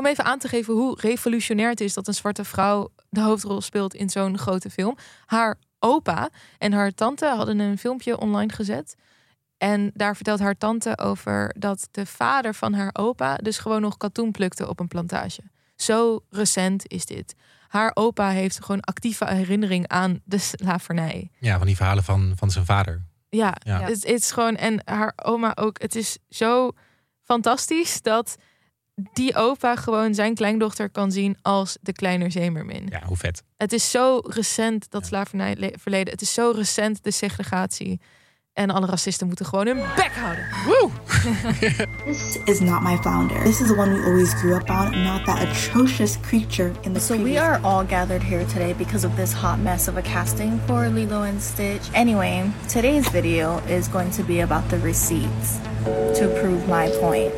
om even aan te geven hoe revolutionair het is dat een zwarte vrouw de hoofdrol speelt in zo'n grote film. Haar opa en haar tante hadden een filmpje online gezet. En daar vertelt haar tante over dat de vader van haar opa dus gewoon nog katoen plukte op een plantage. Zo recent is dit. Haar opa heeft gewoon actieve herinnering aan de slavernij. Ja, van die verhalen van, van zijn vader. Ja, Ja. Het, het is gewoon. En haar oma ook. Het is zo fantastisch dat die opa gewoon zijn kleindochter kan zien als de kleine Zemermin. Ja, hoe vet. Het is zo recent dat slavernijverleden. Het is zo recent de segregatie. En alle racisten moeten gewoon hun bek houden. This is not my flounder. This is the one we always grew up on, not that atrocious creature in the So we are all gathered here today because of this hot mess of a casting for Lilo and Stitch. Anyway, today's video is going to be about the receipts to prove my point.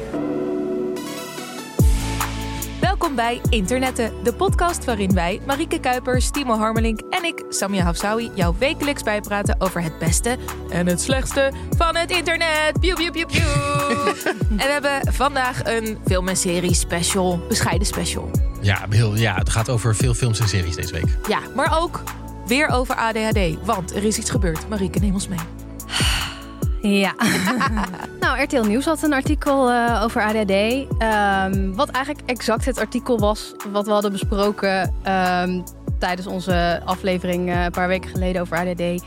Welkom bij Internetten, de podcast waarin wij, Marieke Kuipers, Timo Harmelink en ik, Samia Hafsawi, jou wekelijks bijpraten over het beste en het slechtste van het internet. Pew, pew, pew, pew. en we hebben vandaag een film- en serie special, bescheiden special. Ja, heel, ja, het gaat over veel films en series deze week. Ja, maar ook weer over ADHD, want er is iets gebeurd. Marieke, neem ons mee. Ja. nou, RTL Nieuws had een artikel eh, over ADHD. ehm, wat eigenlijk exact het artikel was wat we hadden besproken ehm, tijdens onze aflevering eh, een paar weken geleden over ADHD.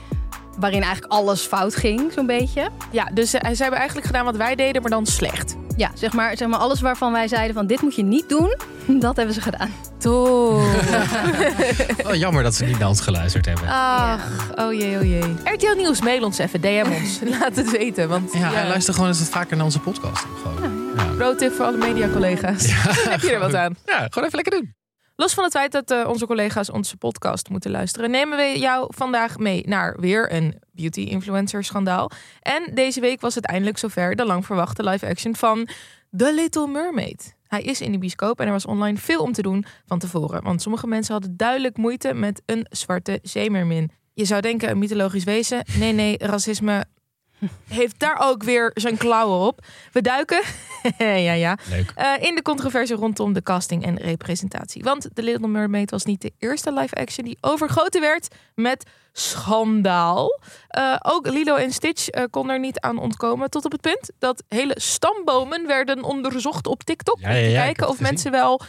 Waarin eigenlijk alles fout ging, zo'n beetje. Ja, dus eh, ze hebben eigenlijk gedaan wat wij deden, maar dan slecht. Ja, zeg maar, zeg maar alles waarvan wij zeiden van dit moet je niet doen, dat hebben ze gedaan. Toch. Oh, jammer dat ze niet naar ons geluisterd hebben. Ach, oh jee, oh jee. RTL Nieuws, mail ons even, DM ons. Laat het weten, want ja, luister gewoon eens wat vaker naar onze podcast. Gewoon. Ja. Pro tip voor alle media-collega's. Heb je er wat aan? Ja, gewoon even lekker doen. Los van het feit dat eh, onze collega's onze podcast moeten luisteren, nemen we jou vandaag mee naar weer een beauty-influencer schandaal. En deze week was het eindelijk zover de lang verwachte live-action van The Little Mermaid. Hij is in de bioscoop en er was online veel om te doen van tevoren. Want sommige mensen hadden duidelijk moeite met een zwarte zeemermin. Je zou denken een mythologisch wezen. Nee, nee, racisme heeft daar ook weer zijn klauwen op. We duiken ja, ja, eh, in de controverse rondom de casting en representatie. Want The Little Mermaid was niet de eerste live-action die overgoten werd met schandaal. Eh, ook Lilo en Stitch eh, kon er niet aan ontkomen. Tot op het punt dat hele stambomen werden onderzocht op TikTok. Ja, om ja, te kijken of mensen wel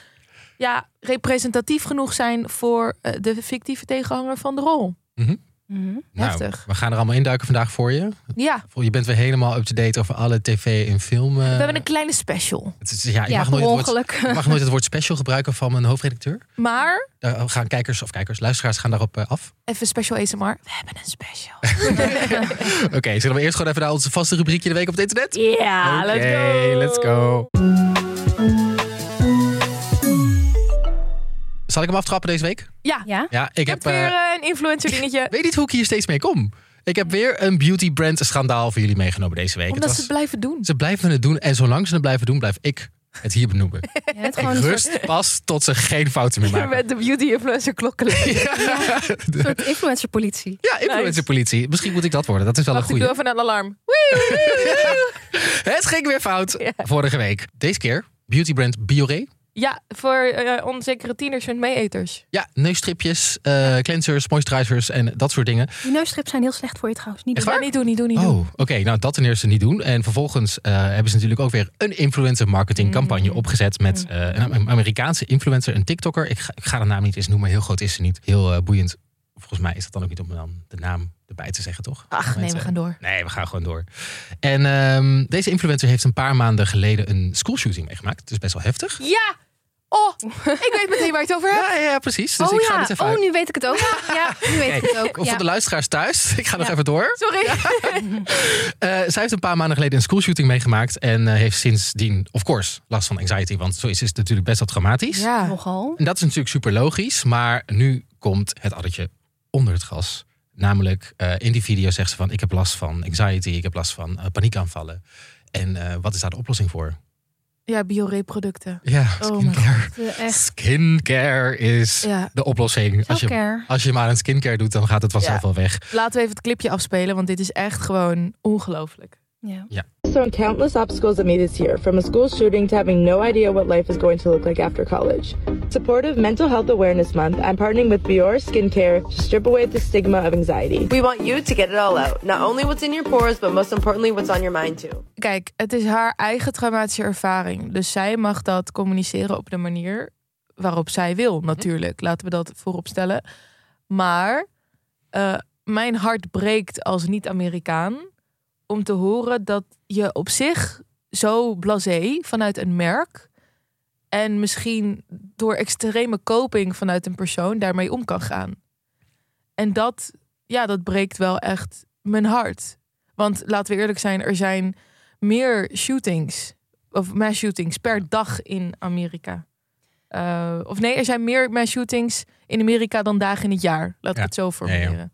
ja, representatief genoeg zijn voor de fictieve tegenhanger van de rol. Nou, Heftig. we gaan er allemaal induiken vandaag voor je. Ja, Je bent weer helemaal up-to-date over alle tv- en film. eh, we hebben een kleine special. het is- ja, ik, ja, mag nooit het woord, ik mag nooit het woord special gebruiken van mijn hoofdredacteur. Maar, Daar gaan kijkers of kijkers, luisteraars gaan daarop eh, af. even special ASMR. We hebben een special. Oké, zullen we eerst gewoon even naar onze vaste rubriekje de week op het internet? Ja, let's go. let's go. Zal ik hem aftrappen deze week? Ja, Ja? Ja, ik heb. heb weer eh, eh, een influencer dingetje. weet niet hoe ik hier steeds mee kom. Ik heb weer een beauty brand schandaal voor jullie meegenomen deze week. Omdat het ze was, blijven doen. ze blijven het doen en zolang ze het blijven doen, blijf ik het hier benoemen. Ja, het Ik gewoon soort, rust pas tot ze geen fouten meer maken. Met de beauty influencer klokken. soort influencerpolitie. Ja, influencerpolitie. Misschien moet ik dat worden. Dat is wel Wacht, een ik doe goede. even een alarm. Het ging weer fout Ja. vorige week. Deze keer beautybrand Bioré. Ja, voor eh, onzekere tieners en meeeters. Ja, neusstripjes, eh, cleansers, moisturizers en dat soort dingen. Die neusstrips zijn heel slecht voor je trouwens. Niet doen. niet doen, niet doen, niet doen. Oh, oké. Nou, dat ten eerste niet doen. En vervolgens eh, hebben ze natuurlijk ook weer een influencer marketing campagne Mm. opgezet met eh, een Am- Amerikaanse influencer, een TikToker. Ik ga, ik ga de naam niet eens noemen. Heel groot is ze niet. Heel eh, boeiend. Volgens mij is dat dan ook niet om dan de naam erbij te zeggen, toch? Ach, nee, we gaan door. Nee, we gaan gewoon door. En ehm, deze influencer heeft een paar maanden geleden een schoolshooting meegemaakt. Het is best wel heftig. Ja! Oh, ik weet meteen waar je het over hebt. Ja, ja, precies. Dus oh ik ga ja, dit even oh uit- nu weet ik het ook. Ja, nu weet ik het ook. Voor de luisteraars thuis. Ik ga nog even door. Sorry. Eh, zij heeft een paar maanden geleden een schoolshooting meegemaakt. En eh, heeft sindsdien, of course, last van anxiety. Want zo is het natuurlijk best wel traumatisch. Ja. Nogal. En dat is natuurlijk super logisch. Maar nu komt het addertje onder het gras. Namelijk, eh, in die video zegt ze van... ik heb last van anxiety, ik heb last van paniekaanvallen. En eh, wat is daar de oplossing voor? Ja, bioreproducten. Ja, Oh skincare. Skincare is Ja. de oplossing. Als je, als je maar een skincare doet, dan gaat het vanzelf Ja. wel weg. Laten we even het clipje afspelen, want dit is echt gewoon ongelooflijk. Ja. So overcome countless obstacles that me this year, from a school shooting to having no idea what life is going to look like after college. Supportive Mental Health Awareness Month, I'm partnering with Bior Skincare to strip away the stigma of anxiety. We want you to get it all out. Not only what's in your pores, but most importantly, what's on your mind too. Kijk, het is haar eigen traumatische ervaring. Dus zij mag dat communiceren op de manier waarop zij wil, natuurlijk. Laten we dat voorop stellen. Maar uh, mijn hart breekt als niet-Amerikaan om te horen dat je op zich zo blasé vanuit een merk en misschien door extreme coping vanuit een persoon daarmee om kan gaan. En dat, ja, dat breekt wel echt mijn hart. Want laten we eerlijk zijn, er zijn meer shootings of mass shootings per dag in Amerika. Uh, of nee, er zijn meer mass shootings in Amerika dan dagen in het jaar. Laat ik het zo formuleren.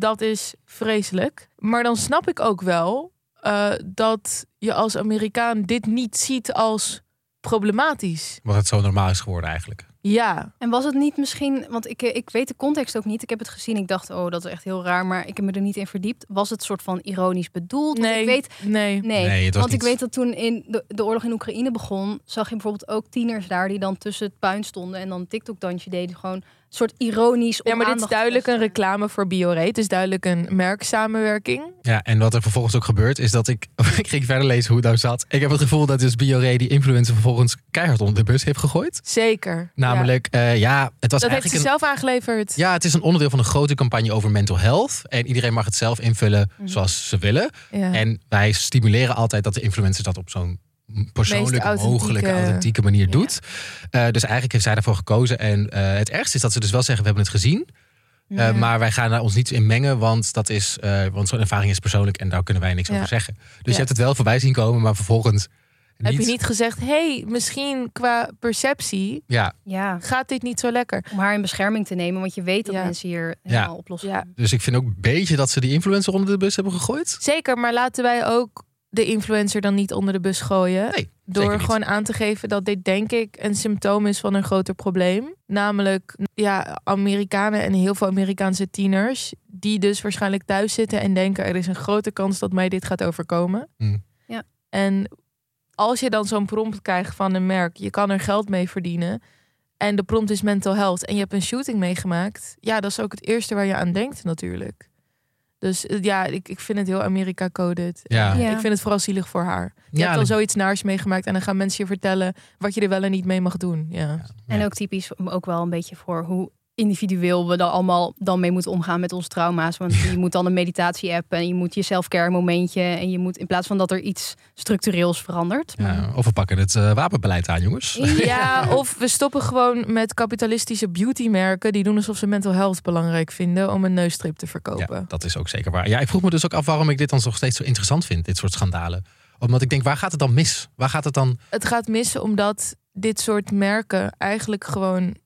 Dat is vreselijk. Maar dan snap ik ook wel uh, dat je als Amerikaan dit niet ziet als problematisch. Wat het zo normaal is geworden eigenlijk. Ja. En was het niet misschien, want ik, eh, ik weet de context ook niet. Ik heb het gezien. Ik dacht, oh, dat is echt heel raar. Maar ik heb me er niet in verdiept. Was het soort van ironisch bedoeld? Nee. ik weet, nee. Nee. nee want niet... ik weet dat toen in de, de oorlog in Oekraïne begon, zag je bijvoorbeeld ook tieners daar die dan tussen het puin stonden en dan TikTok-dansje deden. Gewoon soort ironisch. Ja, maar dit is duidelijk een reclame voor Biore. Het is duidelijk een merksamenwerking. Ja, en wat er vervolgens ook gebeurt, is dat ik. ik ging verder lezen hoe het nou zat. Ik heb het gevoel dat dus Biore die influencer vervolgens keihard onder de bus heeft gegooid. Zeker. Namelijk, ja, uh, ja het was dat eigenlijk. heeft ze een, zelf aangeleverd. Ja, het is een onderdeel van een grote campagne over mental health. En iedereen mag het zelf invullen Mhm. zoals ze willen. Ja. En wij stimuleren altijd dat de influencers dat op zo'n persoonlijke, authentieke- mogelijke, authentieke manier Ja. doet. Eh, dus eigenlijk heeft zij daarvoor gekozen. En eh, het ergste is dat ze dus wel zeggen, we hebben het gezien. Eh, maar wij gaan daar ons niet in mengen, want, dat is, eh, want zo'n ervaring is persoonlijk en daar kunnen wij niks Ja. over zeggen. Dus Ja. je hebt het wel voorbij zien komen, maar vervolgens Heb je niet gezegd, hey, misschien qua perceptie Ja, Ja, gaat dit niet zo lekker? om haar in bescherming te nemen, want je weet dat Ja. mensen hier helemaal oplossen. Ja. dus ik vind ook een beetje dat ze die influencer onder de bus hebben gegooid. Zeker, maar laten wij ook de influencer dan niet onder de bus gooien. Nee, Door gewoon aan te geven dat dit denk ik een symptoom is van een groter probleem. Namelijk ja, Amerikanen en heel veel Amerikaanse tieners. Die dus waarschijnlijk thuis zitten en denken er is een grote kans dat mij dit gaat overkomen. Hmm. Ja. En als je dan zo'n prompt krijgt van een merk, je kan er geld mee verdienen. En de prompt is mental health en je hebt een shooting meegemaakt. Ja, dat is ook het eerste waar je aan denkt natuurlijk. Dus eh, ja, ik, ik vind het heel America-coded. Ja. Ja. Ik vind het vooral zielig voor haar. Je Ja, hebt al zoiets naars meegemaakt en dan gaan mensen je vertellen wat je er wel en niet mee mag doen. Ja. En ook typisch ook wel een beetje voor hoe individueel we dan allemaal dan mee moeten omgaan met onze trauma's. Want je moet dan een meditatie-app en je moet je self-care momentje. En je moet in plaats van dat er iets structureels verandert. Ja, of we pakken het eh, wapenbeleid aan, jongens. Ja, of we stoppen gewoon met kapitalistische beautymerken die doen alsof ze mental health belangrijk vinden om een neusstrip te verkopen. Ja, dat is ook zeker waar. Ja, ik vroeg me dus ook af waarom ik dit dan nog steeds zo interessant vind, dit soort schandalen. Omdat ik denk, waar gaat het dan mis? Waar gaat het dan? Het gaat missen omdat dit soort merken eigenlijk gewoon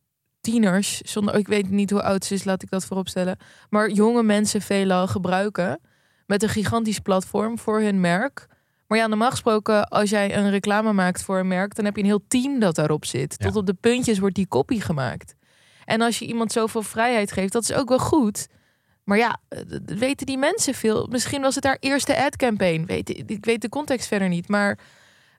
tieners, zonder ik weet niet hoe oud ze is, laat ik dat vooropstellen, maar jonge mensen veelal gebruiken met een gigantisch platform voor hun merk. Maar ja, normaal gesproken, als jij een reclame maakt voor een merk, dan heb je een heel team dat daarop zit. Ja. Tot op de puntjes wordt die kopie gemaakt. En als je iemand zoveel vrijheid geeft, dat is ook wel goed. Maar ja, eh, weten die mensen veel? Misschien was het haar eerste ad-campaign. Weet, ik weet de context verder niet. Maar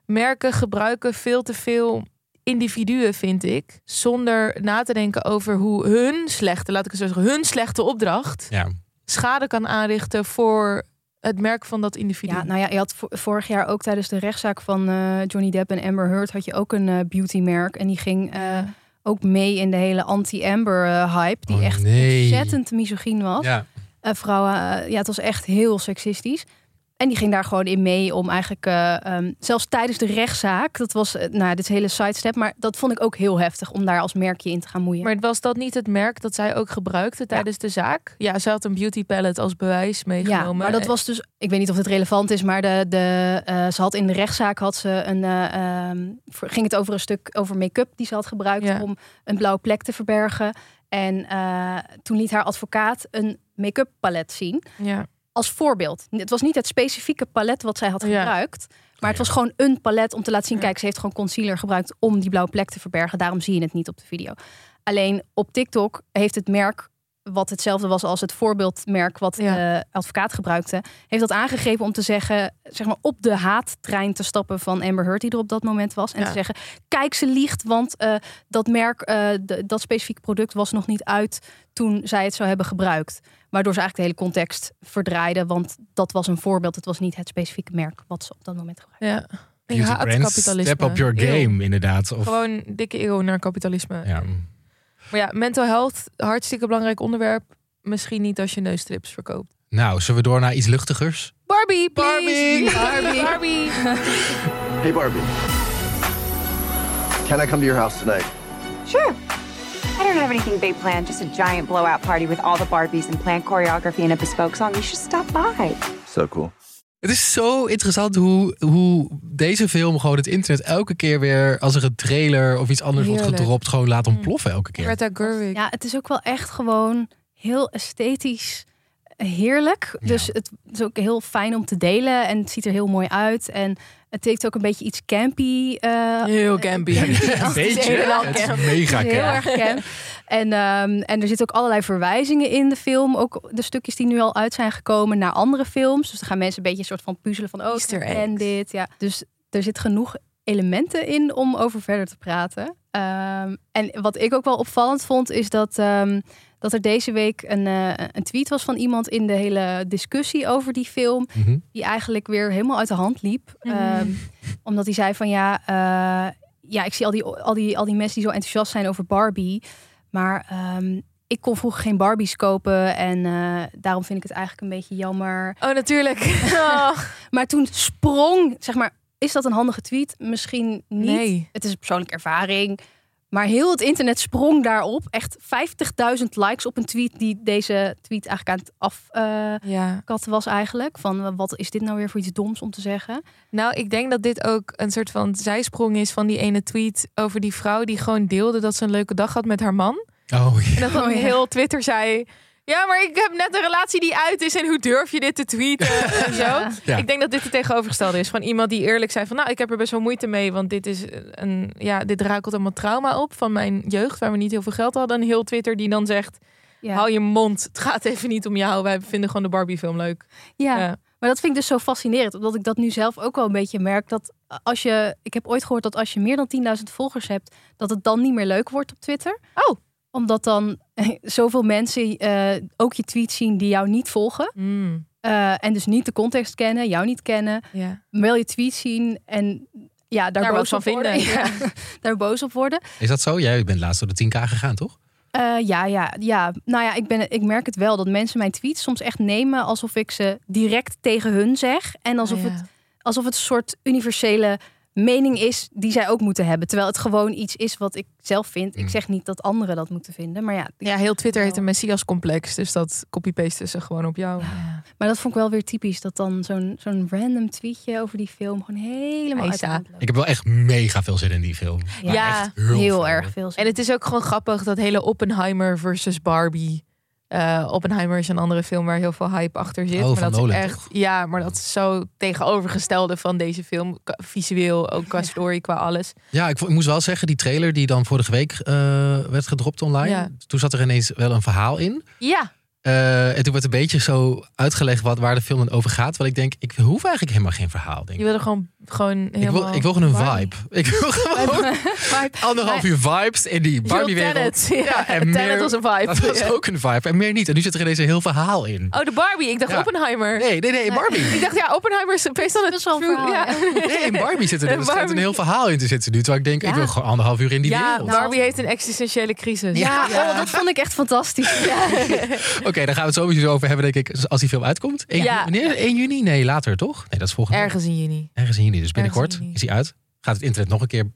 merken gebruiken veel te veel individuen, vind ik. Zonder na te denken over hoe hun slechte, laat ik het zo zeggen, hun slechte opdracht Ja, schade kan aanrichten voor het merk van dat individu. Ja, nou ja, je had vo- vorig jaar ook tijdens de rechtszaak van eh, Johnny Depp en Amber Heard had je ook een eh, beautymerk en die ging eh, ook mee in de hele anti-Amber hype, die Oh, echt nee. ontzettend misogyn was. ja. Eh, vrouwen, ja, het was echt heel seksistisch. En die ging daar gewoon in mee om eigenlijk, eh, ehm, zelfs tijdens de rechtszaak, dat was, eh, nou, dit hele sidestep, maar dat vond ik ook heel heftig om daar als merkje in te gaan moeien. Maar was dat niet het merk dat zij ook gebruikte tijdens de zaak? Ja, ze had een beauty palette als bewijs meegenomen. Ja, maar dat was dus, ik weet niet of het relevant is, maar de, de, eh, ze had in de rechtszaak had ze een, eh, ehm, ging het over een stuk over make-up die ze had gebruikt Ja. om een blauwe plek te verbergen. En toen liet haar advocaat een make-up palet zien Ja. Als voorbeeld. Het was niet het specifieke palet wat zij had Ja. gebruikt, maar het was gewoon een palet om te laten zien, Ja. kijk, ze heeft gewoon concealer gebruikt om die blauwe plek te verbergen. Daarom zie je het niet op de video. Alleen op TikTok heeft het merk wat hetzelfde was als het voorbeeldmerk wat Ja. de advocaat gebruikte, heeft dat aangegrepen om te zeggen, zeg maar, op de haattrein te stappen van Amber Heard die er op dat moment was. En Ja. te zeggen, kijk, ze liegt, want eh, dat merk, eh, de- dat specifieke product was nog niet uit toen zij het zou hebben gebruikt. Waardoor ze eigenlijk de hele context verdraaide, want dat was een voorbeeld. Het was niet het specifieke merk wat ze op dat moment gebruikte. Ja. Beauty brands. Step up your Eeuw. game, inderdaad. Of, Gewoon dikke eeuw naar kapitalisme. ja. Maar ja, mental health, hartstikke belangrijk onderwerp. Misschien niet als je neusstrips verkoopt. Nou, zullen we door naar iets luchtigers? Barbie, please. Barbie. Barbie. Hey, Barbie. Can I come to your house tonight? Sure. I don't have anything big planned, just a giant blowout party with all the Barbies and planned choreography and a bespoke song. You should stop by. So cool. Het is zo interessant hoe, hoe deze film gewoon het internet elke keer weer... als er een trailer of iets anders wordt gedropt... gewoon laat ontploffen elke keer. Greta Gerwig. Ja, het is ook wel echt gewoon heel esthetisch heerlijk. Ja. Dus het is ook heel fijn om te delen en het ziet er heel mooi uit. En het heeft ook een beetje iets campy. eh, Heel campy. Een Het is beetje. Het is camp. mega heel camp. erg camp. En, ehm, en er zitten ook allerlei verwijzingen in de film. Ook de stukjes die nu al uit zijn gekomen naar andere films. Dus dan gaan mensen een beetje een soort van puzzelen van... oh, eggs. dit. Ja. Dus er zit genoeg elementen in om over verder te praten. Ehm, en wat ik ook wel opvallend vond, is dat, ehm, dat er deze week een, eh, een tweet was van iemand in de hele discussie over die film. Mhm. Die eigenlijk weer helemaal uit de hand liep. Mhm. Ehm, omdat hij zei van ja, eh, ja, ik zie al die, al, die, al die mensen die zo enthousiast zijn over Barbie. Maar ehm, ik kon vroeger geen Barbies kopen. En eh, daarom vind ik het eigenlijk een beetje jammer. Oh, natuurlijk. Oh, Maar toen sprong, zeg maar, is dat een handige tweet? Misschien niet. Nee. Het is een persoonlijke ervaring. Maar heel het internet sprong daarop. Echt 50.000 likes op een tweet die deze tweet eigenlijk aan het afkatten Ja. was eigenlijk. Van eh, wat is dit nou weer voor iets doms om te zeggen? Nou, ik denk dat dit ook een soort van zijsprong is van die ene tweet over die vrouw die gewoon deelde dat ze een leuke dag had met haar man. Oh, ja. En dat dan Oh, ja. heel Twitter zei. Ja, maar ik heb net een relatie die uit is en hoe durf je dit te tweeten en zo. Ja. Ik denk dat dit het tegenovergestelde is van iemand die eerlijk zei van nou, ik heb er best wel moeite mee, want dit is een ja, dit rakelt allemaal trauma op van mijn jeugd waar we niet heel veel geld hadden. En heel Twitter die dan zegt, Ja. hou je mond, het gaat even niet om jou. Wij vinden gewoon de Barbie film leuk. Ja. Ja. Maar dat vind ik dus zo fascinerend, omdat ik dat nu zelf ook wel een beetje merk. Dat als je, ik heb ooit gehoord dat als je meer dan 10.000 volgers hebt, dat het dan niet meer leuk wordt op Twitter. Oh. Omdat dan zoveel mensen eh, ook je tweets zien die jou niet volgen. Mm, eh, en dus niet de context kennen, jou niet kennen. ja. Wel je tweets zien en ja, daar, Daar boos van worden. vinden. Ja, daar boos op worden. Is dat zo? Jij bent laatst door de 10k gegaan, toch? Eh, ja, ja, ja. Nou ja, ik, ben, ik merk het wel dat mensen mijn tweets soms echt nemen alsof ik ze direct tegen hun zeg. En alsof, Ja. het, alsof het een soort universele mening is die zij ook moeten hebben. Terwijl het gewoon iets is wat ik zelf vind. Mm. Ik zeg niet dat anderen dat moeten vinden. Maar ja, Ja, heel Twitter heeft een Messias-complex. Dus dat copy-pasten ze gewoon op jou. maar dat vond ik wel weer typisch. Dat dan zo'n zo'n random tweetje over die film gewoon helemaal uit. Ik heb wel echt mega veel zin in die film. Ja, echt heel, Heel veel. erg veel. zin. En het is ook gewoon grappig dat hele Oppenheimer versus Barbie. Eh, Oppenheimer is een andere film waar heel veel hype achter zit. Oh, maar dat Nolan, is echt, toch? ja, maar dat is zo tegenovergestelde van deze film. Visueel, ook qua story, qua alles. Ja, ik, moest wel zeggen, die trailer die dan vorige week eh, werd gedropt online. Ja. Toen zat er ineens wel een verhaal in. Ja, Eh, en toen werd een beetje zo uitgelegd wat, waar de film dan over gaat. Terwijl ik denk, ik hoef eigenlijk helemaal geen verhaal. Denk je ik. wil er gewoon, gewoon Ik helemaal... wil, ik wil gewoon een vibe. Ik wil gewoon anderhalf uur vibes in die Barbie-wereld. Tenet. Ja, Ja, en Tenet meer- was een vibe. Dat was Ja. ook een vibe. En meer niet. En nu zit er ineens een heel verhaal in. Oh, de Barbie. Ik dacht Ja. Oppenheimer. Nee, nee, nee, Barbie. Ik dacht, ja, Oppenheimer is het wel verhaal, Ja, Nee, in Barbie zit er, er schijnt een heel verhaal in te zitten nu. Terwijl ik denk, ik Ja. wil gewoon anderhalf uur in die ja wereld. Barbie heeft een existentiële crisis. ja, Oh, dat vond ik echt fantastisch. Ja. Oké, daar gaan we het sowieso over hebben, denk ik, als die film uitkomt. 1, Ja. Wanneer? 1 juni? Nee, later toch? Nee, dat is volgende Ergens in juni. Ergens in juni. Dus binnenkort juni. is hij uit. Gaat het internet nog een keer, denk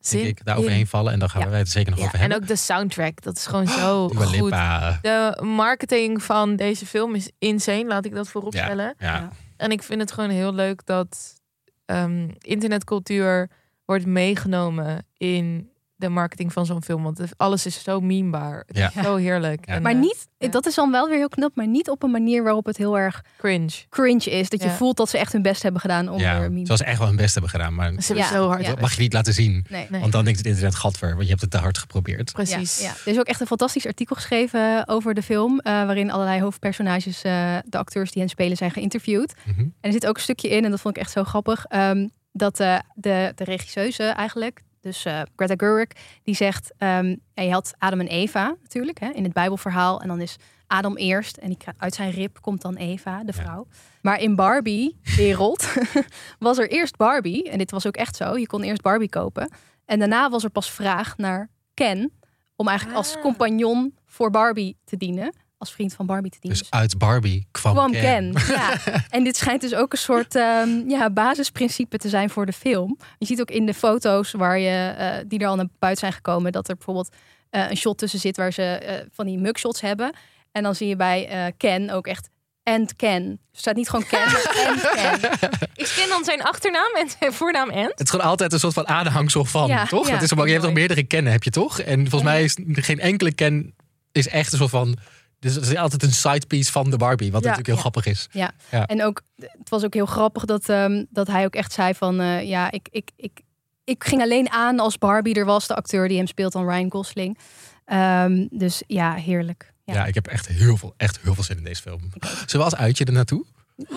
Zin ik, daar overheen vallen. En dan gaan Ja. wij het er zeker nog Ja, over en hebben. ook de soundtrack. Dat is gewoon zo goed. Lipa. De marketing van deze film is insane, laat ik dat voorop Ja. stellen. Ja. En ik vind het gewoon heel leuk dat ehm, internetcultuur wordt meegenomen in de marketing van zo'n film. Want alles is zo memebaar. Het Ja. is Zo heerlijk. Ja. En, Maar eh, niet, ja. dat is dan wel weer heel knap, maar niet op een manier waarop het heel erg cringe. cringe is. Dat je voelt dat ze echt hun best hebben gedaan om Ja, er meme zoals ze echt wel hun best hebben gedaan. Maar Ze hebben Ja, zo hard. ja. dat mag je niet laten zien. Nee. Nee. Want dan denkt het internet gadver, want je hebt het te hard geprobeerd. Precies. Ja, ja. Er is ook echt een fantastisch artikel geschreven over de film. eh, waarin allerlei hoofdpersonages, eh, de acteurs die hen spelen, zijn geïnterviewd. Mhm. En er zit ook een stukje in, en dat vond ik echt zo grappig. ehm, dat eh, de, de regisseuse eigenlijk, dus eh, Greta Gerwig, die zegt... ehm, ja, je had Adam en Eva natuurlijk hè, in het Bijbelverhaal. En dan is Adam eerst en die, uit zijn rib komt dan Eva, de Ja. vrouw. Maar in Barbie-wereld was er eerst Barbie. En dit was ook echt zo. Je kon eerst Barbie kopen. En daarna was er pas vraag naar Ken. Om eigenlijk als Ah. compagnon voor Barbie te dienen. Als vriend van Barbie te dienen. Dus uit Barbie kwam, kwam Ken. Ken. Ja. En dit schijnt dus ook een soort ehm, ja, basisprincipe te zijn voor de film. Je ziet ook in de foto's waar je, eh, die er al naar buiten zijn gekomen... dat er bijvoorbeeld eh, een shot tussen zit waar ze eh, van die mugshots hebben. En dan zie je bij eh, Ken ook echt and Ken. Er staat niet gewoon Ken, maar Ken. Ik ken dan zijn achternaam en zijn voornaam en. Het is gewoon altijd een soort van aanhangsel van, Ja, toch? ja. Het is, ook- je hebt toch Mooi. meerdere kennen, heb je toch? En volgens mij is geen enkele ken is echt een soort van... Dus het is altijd een sidepiece van de Barbie, wat Ja, natuurlijk heel ja. grappig is. Ja. Ja. en ook, het was ook heel grappig dat, ehm, dat hij ook echt zei van... eh, ja, ik, ik, ik, ik ging alleen aan als Barbie er was. De acteur die hem speelt dan Ryan Gosling. Ehm, dus ja, heerlijk. Ja. Ja. ik heb echt heel veel, echt heel veel zin in deze film. Zullen we als uitje er naartoe?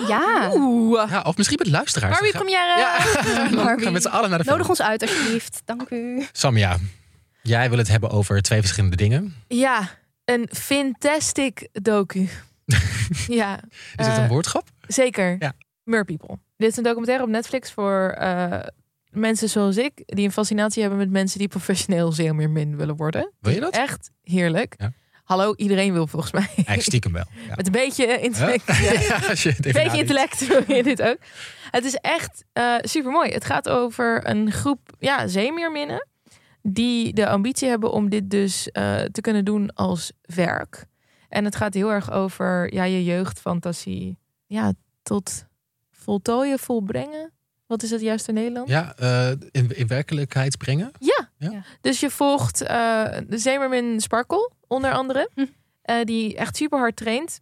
Ja. Oeh. Ja, of misschien met luisteraars. Barbie Dan première. gaan- Ja, we met z'n allen naar de film. Nodig ons uit alsjeblieft. Dank u. Samia, jij wil het hebben over twee verschillende dingen. Ja, een fantastic docu. ja, Is het Eh, een woordgrap? zeker. Ja. Mer People. Dit is een documentaire op Netflix voor eh, mensen zoals ik... die een fascinatie hebben met mensen die professioneel zeemeermin willen worden. Wil je dat? Echt heerlijk. Ja. Hallo, iedereen wil volgens mij. Eigenlijk stiekem wel. Ja. Met een beetje intellect. Ja. Een beetje intellect wil je dit ook. Het is echt super mooi. Het gaat over een groep ja, zeemeerminnen. Die de ambitie hebben om dit dus eh, te kunnen doen als werk. En het gaat heel erg over ja, je jeugdfantasie. Ja, tot voltooien, volbrengen. Wat is het juist in Nederland? Ja, eh, in, in werkelijkheid brengen. Ja. Dus je volgt eh, de zeemermin Sparkle, onder andere. Hm. eh, die echt super hard traint.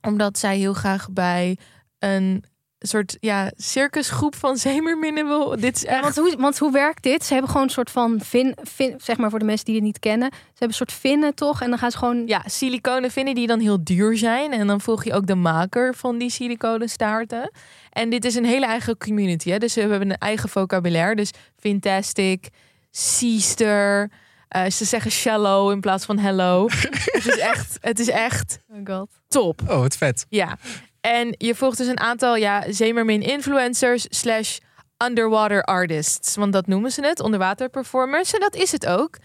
Omdat zij heel graag bij een soort ja, circusgroep van zeemerminnen wil. Dit is echt... Want hoe, want hoe werkt dit? Ze hebben gewoon een soort van vin, vin, zeg maar voor de mensen die het niet kennen. Ze hebben een soort vinnen toch? En dan gaan ze gewoon. Ja, siliconen vinden die dan heel duur zijn. En dan volg je ook de maker van die siliconen staarten. En dit is een hele eigen community. Hè? Dus we hebben een eigen vocabulaire. Dus fantastic, sister. eh, ze zeggen shallow in plaats van hello. het, is echt, het is echt Oh god. top. Oh, het vet. Ja. En je volgt dus een aantal ja, zeemermin influencers slash underwater artists. Want dat noemen ze het, onderwater performers. En dat is het ook.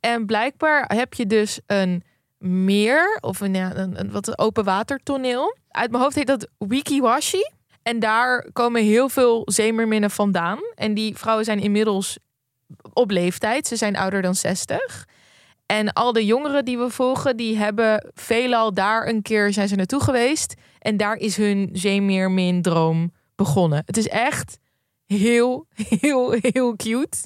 En blijkbaar heb je dus een meer of een, ja, een, wat een open watertoneel. Uit mijn hoofd heet dat Wikiwashi. En daar komen heel veel zeemerminnen vandaan. En die vrouwen zijn inmiddels op leeftijd. Ze zijn ouder dan 60. En al de jongeren die we volgen, die hebben veelal daar een keer zijn ze naartoe geweest. En daar is hun zeemeermin droom begonnen. Het is echt heel, heel, heel cute.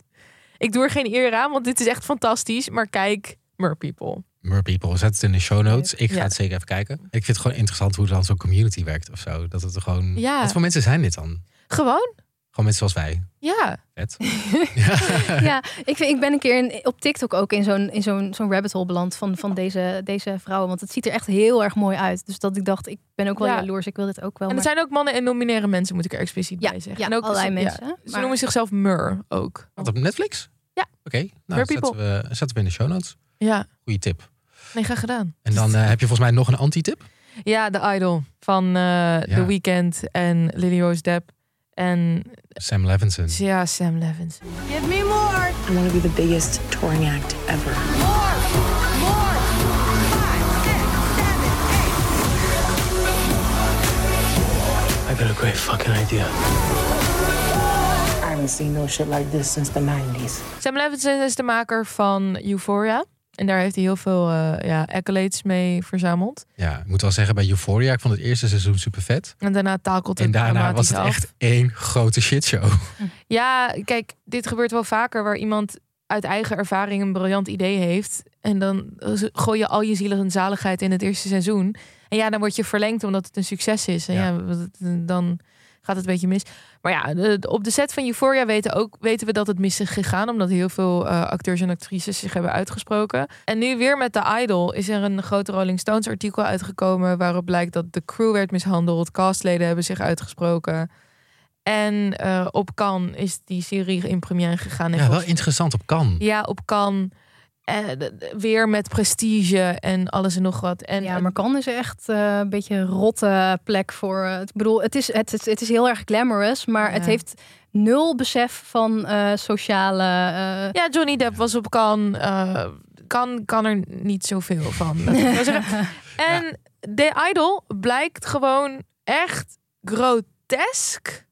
Ik doe er geen eer aan, want dit is echt fantastisch. Maar kijk, Mer People. Mer People, zet het in de show notes. Ik ga Ja. het zeker even kijken. Ik vind het gewoon interessant hoe dan zo'n community werkt of zo. Dat het er gewoon... Ja. Wat voor mensen zijn dit dan? Gewoon, Gewoon mensen zoals wij. ja. Vet. Ja, ik, vind, ik ben een keer in, op TikTok ook in zo'n in zo'n zo'n rabbit hole beland van, van deze, deze vrouwen. Want het ziet er echt heel erg mooi uit. Dus dat ik dacht, ik ben ook wel Ja. jaloers. Ik wil dit ook wel. En er maar- zijn ook mannen en nominaire mensen, moet ik er expliciet Ja, bij zeggen. ja, en ook allerlei ze- mensen, ja, ze maar- noemen zichzelf Mer ook. Wat op Netflix? Ja. Oké, nou, Mer zetten People. we, zetten we in de show notes. Ja, Goeie tip. nee, graag gedaan. En dan eh, heb je volgens mij nog een anti-tip. Ja, The Idol van eh The Weeknd en Lily Rose Depp. En Sam Levinson. ja, Sam Levinson. Give me more. I want to be the biggest touring act ever. More. More. Five, six, seven, eight. I got a great fucking idea. I haven't seen no shit like this since the 90s. Sam Levinson is de maker van Euphoria. En daar heeft hij heel veel eh, ja, accolades mee verzameld. Ja, ik moet wel zeggen bij Euphoria, ik vond het eerste seizoen super vet. En daarna takelt het En daarna was het af. echt één grote shitshow. Ja, kijk, dit gebeurt wel vaker waar iemand uit eigen ervaring een briljant idee heeft. En dan gooi je al je zielig en zaligheid in het eerste seizoen. En ja, dan word je verlengd omdat het een succes is. En ja, dan gaat het een beetje mis. Maar ja, op de set van Euphoria weten, ook, weten we dat het mis is gegaan. Omdat heel veel eh, acteurs en actrices zich hebben uitgesproken. En nu weer met The Idol is er een grote Rolling Stones artikel uitgekomen. Waarop blijkt dat de crew werd mishandeld. Castleden hebben zich uitgesproken. En eh, op Cannes is die serie in première gegaan. Ja, wel interessant op kan. ja, op Cannes. D- weer met prestige en alles en nog wat. En Ja, maar Cannes is echt eh, een beetje een rotte plek voor. eh, ik bedoel, het is, het, het is heel erg glamorous, maar het heeft nul besef van sociale. Ja, Johnny Depp was op eh, kan, kan er niet zoveel van. En The Idol blijkt gewoon echt grotesk,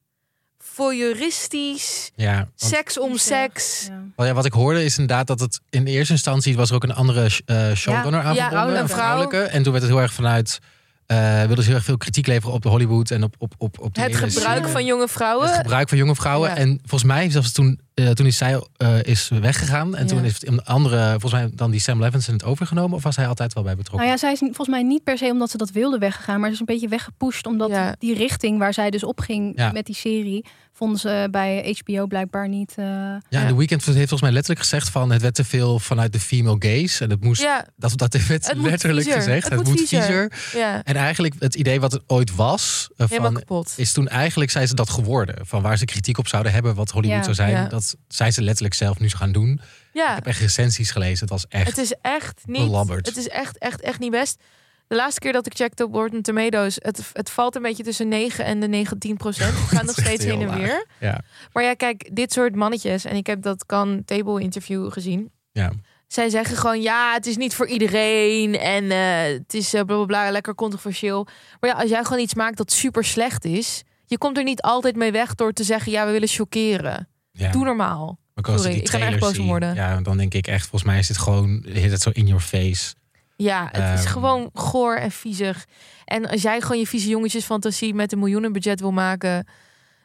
voyeuristisch, Ja, want- seks om seks. Ja, wat ik hoorde is inderdaad dat het in eerste instantie was er ook een andere eh, showrunner Ja, aan ja, een vrouwelijke. En toen werd het heel erg vanuit, eh wilden ze heel erg veel kritiek leveren op de Hollywood en op, op, op, Het gebruik van jonge vrouwen. Het gebruik van jonge vrouwen. Ja. En volgens mij, zelfs toen, eh, toen is zij eh, is weggegaan. En toen is een andere, volgens mij dan die Sam Levinson het overgenomen. Of was hij altijd wel bij betrokken? Nou ja, zij is volgens mij niet per se omdat ze dat wilde weggegaan, maar ze is een beetje weggepusht omdat Ja. die richting waar zij dus op ging Ja. met die serie, vonden ze bij HBO blijkbaar niet. eh, Ja, en de Weekend heeft volgens mij letterlijk gezegd van het werd te veel vanuit de female gaze. En het moest, Ja. dat, dat werd Het moet letterlijk gezegd. Het moet viezer. Ja. En eigenlijk het idee wat het ooit was, van, kapot. is toen eigenlijk zijn ze dat geworden. Van waar ze kritiek op zouden hebben, wat Hollywood Ja, zou zijn. ja. Dat zijn ze letterlijk zelf nu gaan doen. Ja. Ik heb echt recensies gelezen. Het was echt Het is echt niet. belabberd. Het is echt, echt, echt niet best. De laatste keer dat ik checkte op Rotten Tomatoes, het, het valt een beetje tussen 9 en de 19 procent. Het gaat nog steeds heen en weer. Ja. Maar ja, kijk, dit soort mannetjes, en ik heb dat kan table interview gezien. Ja. Zij zeggen gewoon, ja, het is niet voor iedereen en eh, het is bla bla bla, lekker controversieel. Maar ja, als jij gewoon iets maakt dat super slecht is, je komt er niet altijd mee weg door te zeggen, ja, we willen chockeren. Ja. Doe normaal. Maar als Sorry, die ik ga er echt boos om worden. Ja, dan denk ik echt, volgens mij is dit gewoon, het zo in your face. Ja, het is Ehm. gewoon goor en viezig. En als jij gewoon je vieze jongetjesfantasie met een miljoenenbudget wil maken,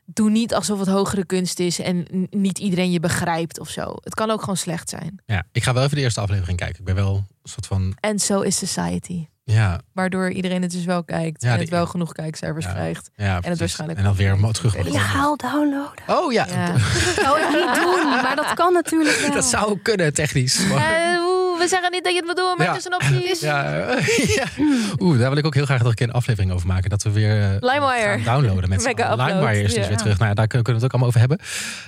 doe niet alsof het hogere kunst is en niet iedereen je begrijpt of zo. Het kan ook gewoon slecht zijn. Ja, ik ga wel even de eerste aflevering kijken. Ik ben wel een soort van, En zo is society. Ja, Waardoor iedereen het dus wel kijkt Ja, en de- het wel genoeg kijkcijfers krijgt. ja en het precies. waarschijnlijk. En dan weer terug. Legaal downloaden. Oh ja, Ja. zou ik niet doen, maar dat kan natuurlijk wel. dat zou kunnen technisch. maar- Eh, we zeggen niet dat je het moet doen, maar Ja. het is een optie. Ja, ja. Oeh, daar wil ik ook heel graag nog een keer een aflevering over maken. Dat we weer LimeWire. gaan downloaden met. LimeWire is dus Ja. weer terug. Nou, ja, daar kunnen we het ook allemaal over hebben.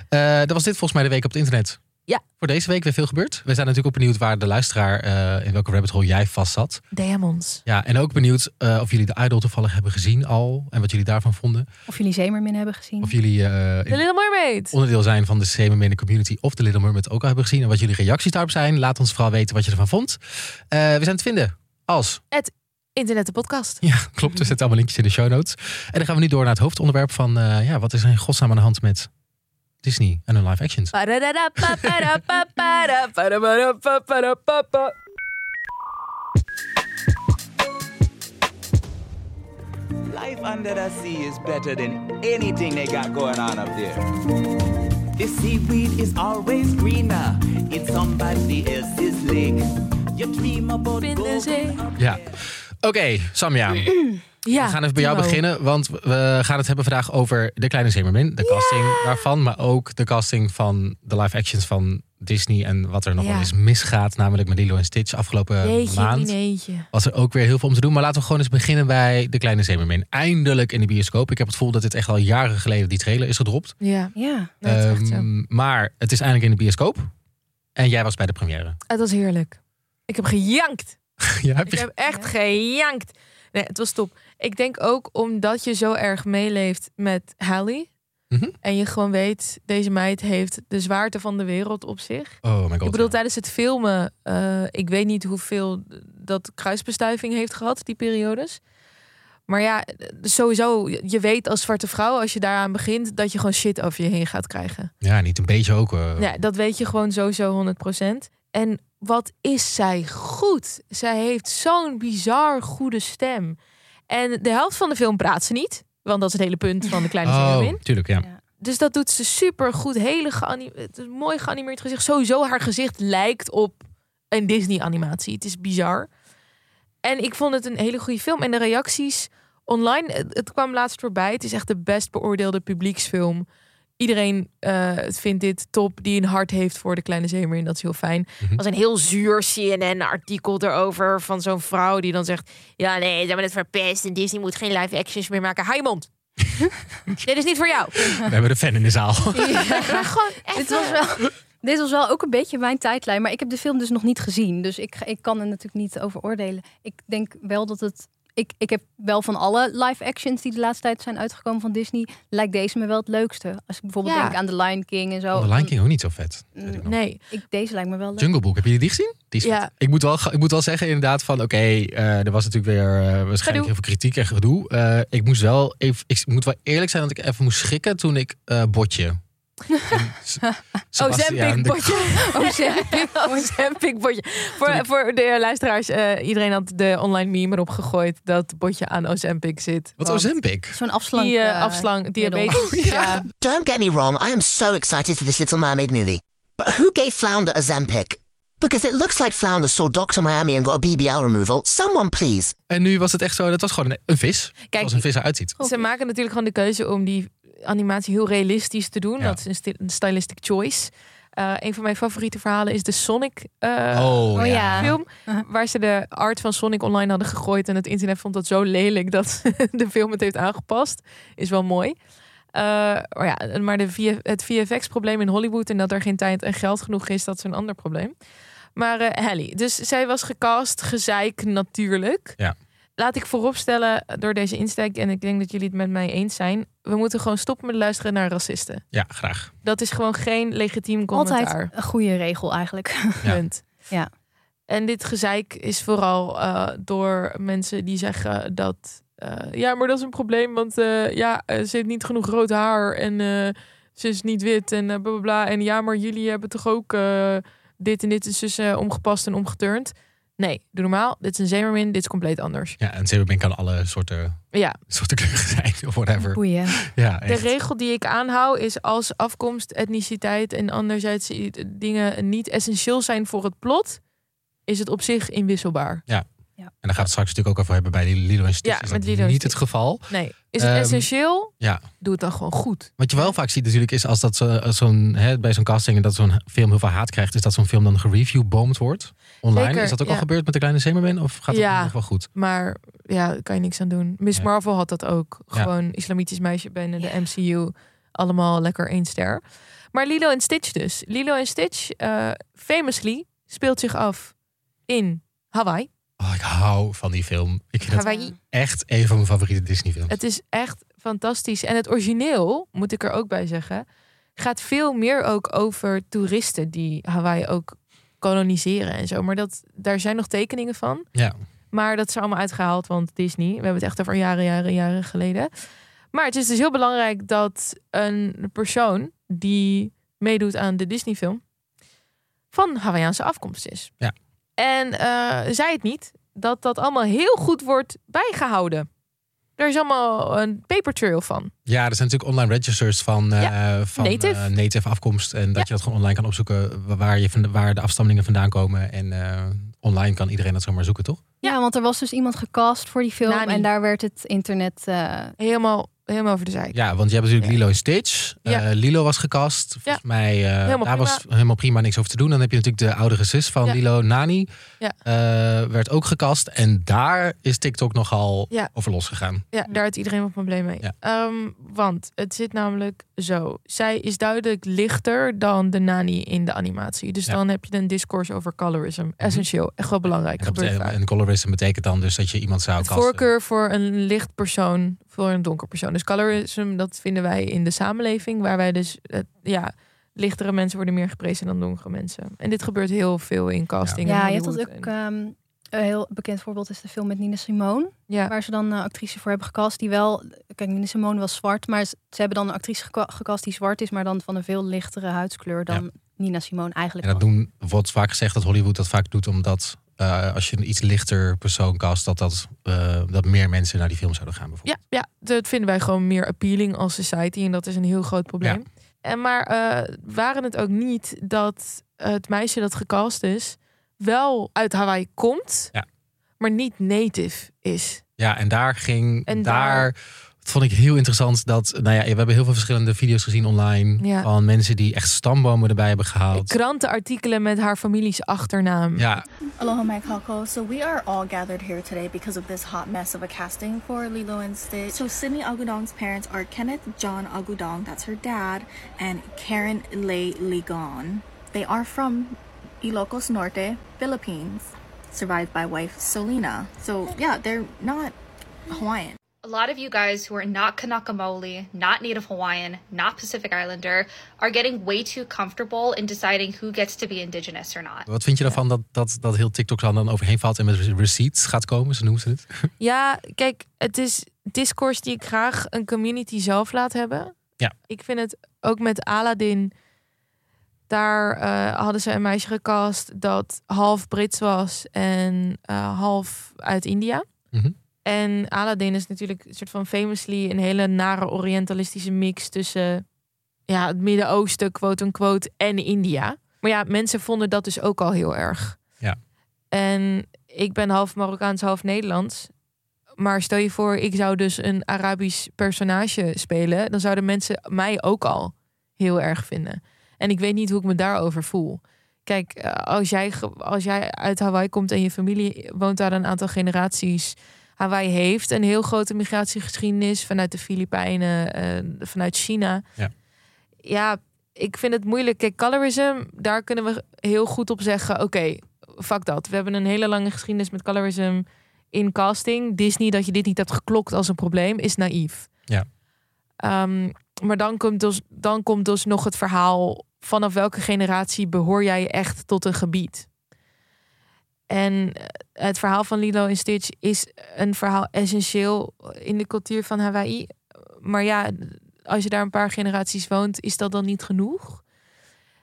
Eh, dat was dit volgens mij de week op het internet. Ja. Voor deze week weer veel gebeurd. We zijn natuurlijk ook benieuwd waar de luisteraar, eh, in welke rabbit hole jij vast zat. DM ons. Ja, en ook benieuwd eh, of jullie de Idol toevallig hebben gezien al. En wat jullie daarvan vonden. Of jullie Zemermin hebben gezien. Of jullie eh, The in- Little Mermaid. onderdeel zijn van de Semermin Community of de Little Mermaid ook al hebben gezien. En wat jullie reacties daarop zijn. Laat ons vooral weten wat je ervan vond. Eh, we zijn te vinden als Internet de podcast. Ja, klopt. We zetten allemaal linkjes in de show notes. En dan gaan we nu door naar het hoofdonderwerp van... eh, ja, wat is er in godsnaam aan de hand met Disney en hun live actions? Life under the sea is better than anything they got going on up there. The seaweed is always greener in somebody else's lake. You dream about going up Ja. Oké, Samja. Ja, we gaan even bij jou Timo. beginnen. Want we gaan het hebben vandaag over De Kleine Zeemermin. De casting daarvan. Maar ook de casting van de live actions van Disney. En wat er nog Ja. wel eens misgaat. Namelijk met Lilo en Stitch afgelopen Jeetje, maand. dineetje. Was er ook weer heel veel om te doen. Maar laten we gewoon eens beginnen bij De Kleine Zeemermin. Eindelijk in de bioscoop. Ik heb het gevoel dat dit echt al jaren geleden die trailer is gedropt. Ja, Ja. dat is echt zo. Ehm, maar het is eindelijk in de bioscoop. En jij was bij de première. Het was heerlijk. Ik heb gejankt. ja, heb Ik je... heb echt gejankt. Nee, het was top. Ik denk ook omdat je zo erg meeleeft met Hallie. Mhm. En je gewoon weet, deze meid heeft de zwaarte van de wereld op zich. Oh my god. Ik bedoel, tijdens het filmen, eh, ik weet niet hoeveel dat kruisbestuiving heeft gehad, die periodes. Maar ja, sowieso, je weet als zwarte vrouw, als je daaraan begint, dat je gewoon shit over je heen gaat krijgen. Ja, niet een beetje ook. eh. Ja, dat weet je gewoon sowieso 100%. En wat is zij goed? Zij heeft zo'n bizar goede stem. En de helft van de film praat ze niet. Want dat is het hele punt van de kleine oh, tuurlijk, ja. dus dat doet ze super goed. Hele geani- het is een mooi geanimeerd gezicht. Sowieso haar gezicht lijkt op een Disney animatie. Het is bizar. En ik vond het een hele goede film. En de reacties online, het, het kwam laatst voorbij. Het is echt de best beoordeelde publieksfilm. Iedereen eh, vindt dit top die een hart heeft voor de kleine zeemerin. Dat is heel fijn. Er was een heel zuur CNN-artikel erover van zo'n vrouw die dan zegt: Ja, nee, ze hebben het verpest en Disney moet geen live actions meer maken. Hou je mond. Dit is niet voor jou. We hebben de fan in de zaal. Gewoon Dit was wel. Dit was wel ook een beetje mijn tijdlijn, maar ik heb de film dus nog niet gezien. Dus ik, ik kan er natuurlijk niet over oordelen. Ik denk wel dat het. Ik, ik heb wel van alle live actions die de laatste tijd zijn uitgekomen van Disney, lijkt deze me wel het leukste. Als ik bijvoorbeeld Ja. denk aan The Lion King en zo. De Lion King ook niet zo vet. Nee. Ik, deze lijkt me wel leuk. Jungle Book, heb je die gezien? Die is Ja. vet. Ik moet, wel, ik moet wel zeggen inderdaad van oké, eh, er was natuurlijk weer eh, waarschijnlijk Gedoe. heel veel kritiek en gedoe. Eh, ik moest wel even, ik moet wel eerlijk zijn dat ik even moest schrikken toen ik eh, Botje. Oh, Zempic botje. Oh, Zempic Oh, Zempic botje. Voor, voor de luisteraars, eh, iedereen had de online meme erop gegooid dat botje aan Ozempic zit. Wat Ozempic? Zo'n afslank. Die afslang, middel. diabetes. ja. Don't get me wrong, I am so excited for this Little Mermaid movie. But who gave Flounder a Zempic? Because it looks like Flounder saw Dr. Miami and got a BBL removal. Someone please. En nu was het echt zo, dat was gewoon een, een vis. Kijk, zoals een vis eruit ziet. Ze maken natuurlijk gewoon de keuze om die animatie heel realistisch te doen. Ja. Dat is een, sti- een stylistic choice. Eh, een van mijn favoriete verhalen is de Sonic eh, Oh, Oh ja. film. Waar ze de art van Sonic online hadden gegooid. En het internet vond dat zo lelijk dat de film het heeft aangepast. Is wel mooi. Eh, maar ja, maar de VF het VFX-probleem in Hollywood en dat er geen tijd en geld genoeg is, dat is een ander probleem. Maar eh Halle, dus zij was gecast, gezeik natuurlijk. Ja. Laat ik vooropstellen door deze insteek, en ik denk dat jullie het met mij eens zijn. We moeten gewoon stoppen met luisteren naar racisten. Ja, graag. Dat is gewoon geen legitiem commentaar. Altijd een goede regel eigenlijk. Ja. Punt. Ja. En dit gezeik is vooral eh, door mensen die zeggen dat... eh, ja, maar dat is een probleem, want eh, ja, ze heeft niet genoeg rood haar en eh, ze is niet wit en bla bla bla. En ja, maar jullie hebben toch ook eh, dit en dit is dus eh, omgepast en omgeturnd. Nee, doe normaal. Dit is een zeemermin, dit is compleet anders. Ja, en Zeemermin kan alle soorten, Ja, soorten kleuren zijn of whatever. Boeien. Ja, de regel die ik aanhoud is als afkomst, etniciteit en anderzijds dingen niet essentieel zijn voor het plot, is het op zich inwisselbaar. En daar gaat het straks natuurlijk ook over hebben bij die Lilo en Stitch. Ja, is met dat niet het geval. Nee, is het Ehm, essentieel? Ja, Doe het dan gewoon goed. Wat je wel vaak ziet natuurlijk is als dat zo- zo'n hè, bij zo'n casting en dat zo'n film heel veel haat krijgt, is dat zo'n film dan gereviewboomd wordt online. Zeker, is dat ook al ja. gebeurd met de kleine Zeemermin of gaat het Ja. nog wel goed? Maar ja, daar kan je niks aan doen. Miss Ja. Marvel had dat ook. Ja. Gewoon islamitisch meisje binnen de MCU. Allemaal lekker één ster. Maar Lilo en Stitch dus. Lilo en Stitch, eh, famously, speelt zich af in Hawaii. Oh, ik hou van die film. Ik vind het echt een van mijn favoriete Disney films. Het is echt fantastisch. En het origineel, moet ik er ook bij zeggen, gaat veel meer ook over toeristen die Hawaii ook koloniseren en zo. Maar dat, daar zijn nog tekeningen van. Ja. Maar dat is allemaal uitgehaald, want Disney. We hebben het echt over jaren, jaren, jaren geleden. Maar het is dus heel belangrijk dat een persoon die meedoet aan de Disney-film van Hawaïaanse afkomst is. Ja. En eh zei het niet dat dat allemaal heel goed wordt bijgehouden. Er is allemaal een paper trail van. Ja, er zijn natuurlijk online registers van, eh, van native. eh, native afkomst. En dat je dat gewoon online kan opzoeken waar, je, van- waar de afstammelingen vandaan komen. En eh, online kan iedereen dat zomaar zoeken, toch? Ja, want er was dus iemand gecast voor die film Nani. en daar werd het internet. eh, Helemaal, helemaal over de zijk. Ja, want je hebt natuurlijk Lilo en Stitch. Ja. Eh, Lilo was gecast. Volgens Ja. mij, eh, daar prima. was helemaal prima niks over te doen. Dan heb je natuurlijk de oudere zus van. Lilo, Nani. Ja. Eh, werd ook gecast. En daar is TikTok nogal over losgegaan. Ja, daar heeft iedereen een probleem mee. Ehm, want het zit namelijk zo. Zij is duidelijk lichter dan de nani in de animatie. Dus. Mhm. dan heb je een discourse over colorism. Essentieel. Echt wel belangrijk. En, en colorism betekent dan dus dat je iemand zou Het voorkeur voor een licht persoon voor een donker persoon. Dus colorism, dat vinden wij in de samenleving. Waar wij dus, eh, ja, lichtere mensen worden meer geprezen dan donkere mensen. En dit gebeurt heel veel in casting. in ja, je hebt dat ook. ehm, een heel bekend voorbeeld is de film met Nina Simone. Ja. Waar ze dan een actrice voor hebben gecast. Die wel. Kijk, Nina Simone was zwart. Maar ze ze hebben dan een actrice gecast die zwart is. Maar dan van een veel lichtere huidskleur dan Nina Simone eigenlijk En dat was. doen, wordt vaak gezegd dat Hollywood dat vaak doet omdat eh, als je een iets lichter persoon cast, dat, dat, eh, dat meer mensen naar die film zouden gaan bijvoorbeeld. Ja, ja, dat vinden wij gewoon meer appealing als society. En dat is een heel groot probleem. En maar eh, waren het ook niet dat het meisje dat gecast is... wel uit Hawaii komt, Ja. maar niet native is. Ja, en daar ging, En daar, daar- vond ik heel interessant dat, nou ja, we hebben heel veel verschillende video's gezien online Ja. van mensen die echt stambomen erbij hebben gehaald. Krantenartikelen met haar families achternaam. Ja, Aloha, my Kako. So we are all gathered here today because of this hot mess of a casting for Lilo and Stitch. So Sydney Agudong's parents are Kenneth John Agudong, that's her dad, and Karen Lei Ligon. They are from Ilocos Norte, Philippines, survived by wife Solina. So yeah, they're not Hawaiian. A lot of you guys who are not Kanaka Maoli, not Native Hawaiian, not Pacific Islander, are getting way too comfortable in deciding who gets to be indigenous or not. wat vind je daarvan dat, dat, dat heel TikTok dan overheen valt en met receipts gaat komen, zo noemen ze het? Ja, kijk, het is discourse die ik graag een community zelf laat hebben. Ja. Ik vind het ook met Aladdin. Daar eh, hadden ze een meisje gecast dat half Brits was en eh, half uit India. Mhm. En Aladdin is natuurlijk een soort van famously een hele nare orientalistische mix tussen ja, het Midden-Oosten, quote-unquote, en India. Maar ja, mensen vonden dat dus ook al heel erg. Ja. En ik ben half Marokkaans, half Nederlands. Maar stel je voor, ik zou dus een Arabisch personage spelen. Dan zouden mensen mij ook al heel erg vinden. En ik weet niet hoe ik me daarover voel. Kijk, eh, als jij, als jij uit Hawaii komt en je familie woont daar een aantal generaties. Hawaii heeft een heel grote migratiegeschiedenis vanuit de Filipijnen, eh, vanuit China. Ja. ja, ik vind het moeilijk. Kijk, colorism, daar kunnen we heel goed op zeggen: oké, fuck dat. We hebben een hele lange geschiedenis met colorism in casting. Disney, dat je dit niet hebt geklokt als een probleem, is naïef. Ja. Ehm, maar dan komt, dus, dan komt dus nog het verhaal: vanaf welke generatie behoor jij echt tot een gebied? En eh, het verhaal van Lilo en Stitch is een verhaal essentieel in de cultuur van Hawaii. Maar ja, als je daar een paar generaties woont, is dat dan niet genoeg?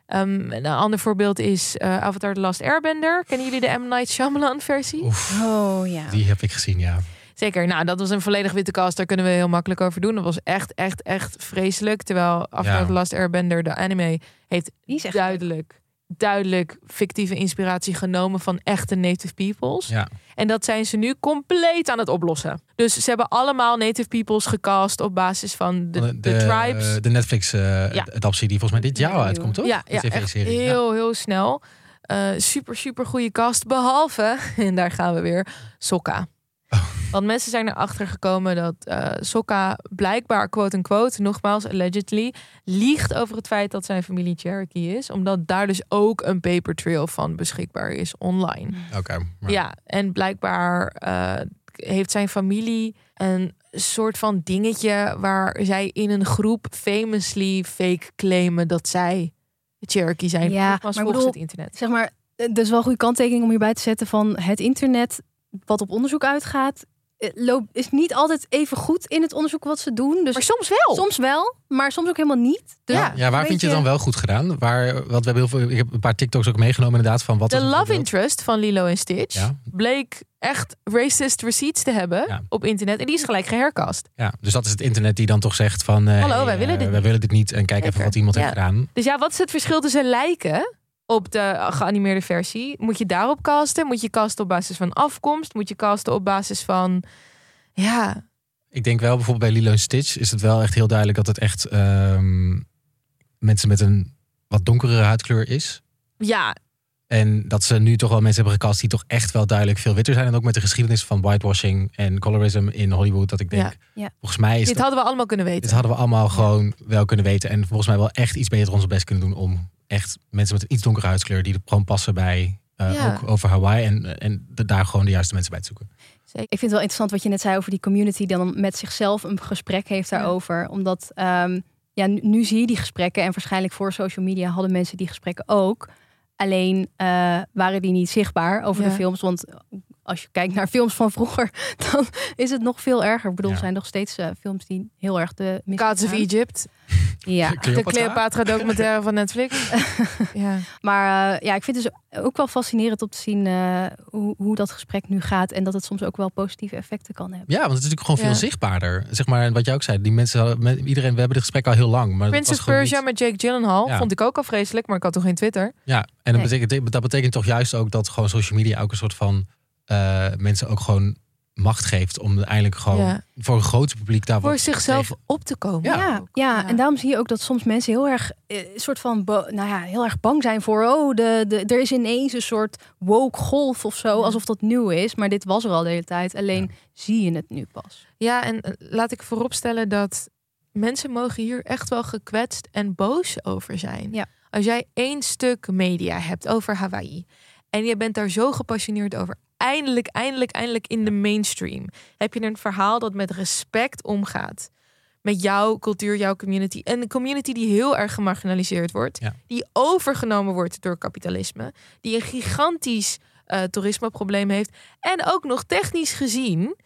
Ehm, een ander voorbeeld is eh, Avatar The Last Airbender. Kennen jullie de M. Night Shyamalan versie? Oh ja. Die heb ik gezien, ja. Zeker. Nou, dat was een volledig witte cast. Daar kunnen we heel makkelijk over doen. Dat was echt, echt, echt vreselijk. Terwijl Avatar Ja. The Last Airbender, de anime, heeft duidelijk, duidelijk fictieve inspiratie genomen van echte native peoples. Ja. En dat zijn ze nu compleet aan het oplossen. Dus ze hebben allemaal native peoples gecast op basis van de, de, tribes. De Netflix eh Ja. adaptie die volgens mij dit jaar uitkomt, toch? Ja, De ja echt heel, heel snel. Eh, super, super goede cast. Behalve, en daar gaan we weer, Sokka. Oh. Want mensen zijn erachter gekomen dat eh Sokka blijkbaar, quote-unquote, nogmaals, allegedly, liegt over het feit dat zijn familie Cherokee is. Omdat daar dus ook een paper trail van beschikbaar is online. Oké. maar- Ja, en blijkbaar eh, heeft zijn familie een soort van dingetje waar zij in een groep famously fake claimen dat zij Cherokee zijn. Ja, Nogmaals, maar volgens bedoel, het internet. Zeg maar, eh, dat is wel een goede kanttekening om hierbij te zetten van het internet, wat op onderzoek uitgaat, eh, loopt, is niet altijd even goed in het onderzoek wat ze doen. Dus maar soms wel. Soms wel, maar soms ook helemaal niet. Dus Ja, ja, waar vind je het dan wel goed gedaan? Waar, want we hebben heel veel, ik heb een paar TikToks ook meegenomen inderdaad van wat De love interest van Lilo en Stitch Ja. bleek echt racist receipts te hebben op internet. En die is gelijk gehercast. Ja, dus dat is het internet die dan toch zegt van... eh, Hallo, hey, wij willen eh, dit wij niet. willen dit niet en kijk even wat iemand Ja. heeft gedaan. Dus ja, wat is het verschil tussen lijken op de geanimeerde versie? Moet je daarop casten? Moet je casten op basis van afkomst? Moet je casten op basis van... Ja, Ik denk wel bijvoorbeeld bij Lilo en Stitch is het wel echt heel duidelijk dat het echt ehm, mensen met een wat donkere huidkleur is. ja, En dat ze nu toch wel mensen hebben gecast die toch echt wel duidelijk veel witter zijn. En ook met de geschiedenis van whitewashing en colorism in Hollywood. Dat ik denk, Ja. Ja. volgens mij is dit dat- hadden we allemaal kunnen weten. dit hadden we allemaal gewoon wel kunnen weten. En volgens mij wel echt iets beter onze best kunnen doen om echt mensen met een iets donkere huidskleur die er gewoon passen bij eh, Ja. ook over Hawaii. En, en de- daar gewoon de juiste mensen bij te zoeken. Ik vind het wel interessant wat je net zei over die community die dan met zichzelf een gesprek heeft daarover. Omdat ehm, ja, nu, nu zie je die gesprekken en waarschijnlijk voor social media hadden mensen die gesprekken ook. Alleen eh, waren die niet zichtbaar over de films. Want als je kijkt naar films van vroeger, dan is het nog veel erger. Ik bedoel, Ja. er zijn nog steeds eh, films die heel erg de Gods of Egypt. Ja. De Cleopatra documentaire van Netflix. ja. Maar eh, ja, ik vind het dus ook wel fascinerend om te zien eh, hoe, hoe dat gesprek nu gaat. En dat het soms ook wel positieve effecten kan hebben. Ja, want het is natuurlijk gewoon veel zichtbaarder. Zeg maar, en wat jij ook zei, die mensen, hadden- met, iedereen, we hebben dit gesprek al heel lang. Maar het Princess was gewoon Persia niet- met Jake Gyllenhaal Ja. vond ik ook al vreselijk, maar ik had toen geen Twitter. Ja, en dat, Nee. betekent, dat betekent toch juist ook dat gewoon social media ook een soort van eh, mensen ook gewoon macht geeft om uiteindelijk gewoon Ja. voor een groot publiek daar Voor wat zichzelf tegen- op te komen. Ja, ja, en daarom zie je ook dat soms mensen heel erg, eh, soort van, bo- nou ja, heel erg bang zijn voor, oh, de, de, er is ineens een soort woke golf of zo, alsof dat nieuw is. Maar dit was er al de hele tijd, alleen zie je het nu pas. Ja, en eh, laat ik vooropstellen dat mensen mogen hier echt wel gekwetst en boos over zijn. Ja. Als jij één stuk media hebt over Hawaii en je bent daar zo gepassioneerd over, eindelijk, eindelijk, eindelijk in de mainstream, heb je een verhaal dat met respect omgaat. Met jouw cultuur, jouw community. En een community die heel erg gemarginaliseerd wordt. Die overgenomen wordt door kapitalisme. Die een gigantisch eh, toerismeprobleem heeft. En ook nog technisch gezien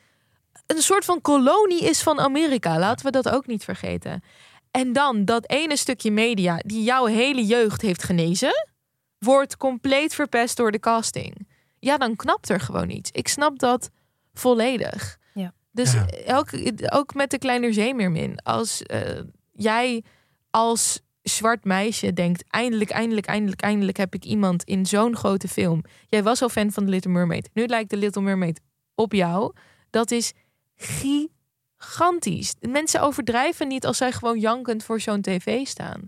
een soort van kolonie is van Amerika. Laten we dat ook niet vergeten. En dan dat ene stukje media die jouw hele jeugd heeft genezen, wordt compleet verpest door de casting. Ja, dan knapt er gewoon iets. Ik snap dat volledig. Ja. Dus Ja. Ook, ook met de Kleiner Zeemeermin. Als eh, jij als zwart meisje denkt... eindelijk, eindelijk, eindelijk, eindelijk heb ik iemand in zo'n grote film. Jij was al fan van The Little Mermaid. Nu lijkt The Little Mermaid op jou. Dat is gigantisch. Mensen overdrijven niet als zij gewoon jankend voor zo'n tv staan.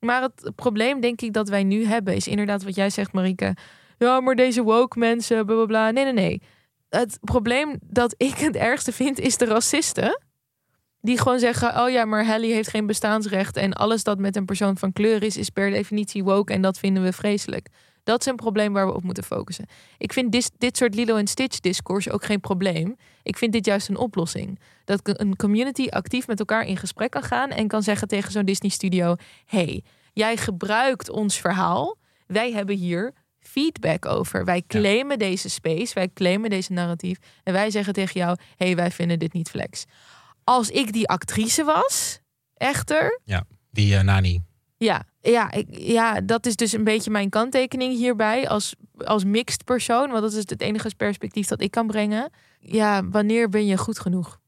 Maar het probleem, denk ik, dat wij nu hebben, is inderdaad wat jij zegt, Marike. Ja, maar deze woke mensen, bla bla bla. Nee, nee, nee. Het probleem dat ik het ergste vind, is de racisten. Die gewoon zeggen: Oh ja, maar Helly heeft geen bestaansrecht. En alles dat met een persoon van kleur is, is per definitie woke. En dat vinden we vreselijk. Dat is een probleem waar we op moeten focussen. Ik vind dit, dit soort Lilo en Stitch discours ook geen probleem. Ik vind dit juist een oplossing. Dat een community actief met elkaar in gesprek kan gaan en kan zeggen tegen zo'n Disney studio: hey, jij gebruikt ons verhaal. Wij hebben hier feedback over. Wij claimen deze space, wij claimen deze narratief. En wij zeggen tegen jou: hey, wij vinden dit niet flex. Als ik die actrice was, echter, Ja, die eh, Nani. ja, ja, ik, ja, dat is dus een beetje mijn kanttekening hierbij als, als mixed persoon. Want dat is het enige perspectief dat ik kan brengen. Ja, wanneer ben je goed genoeg?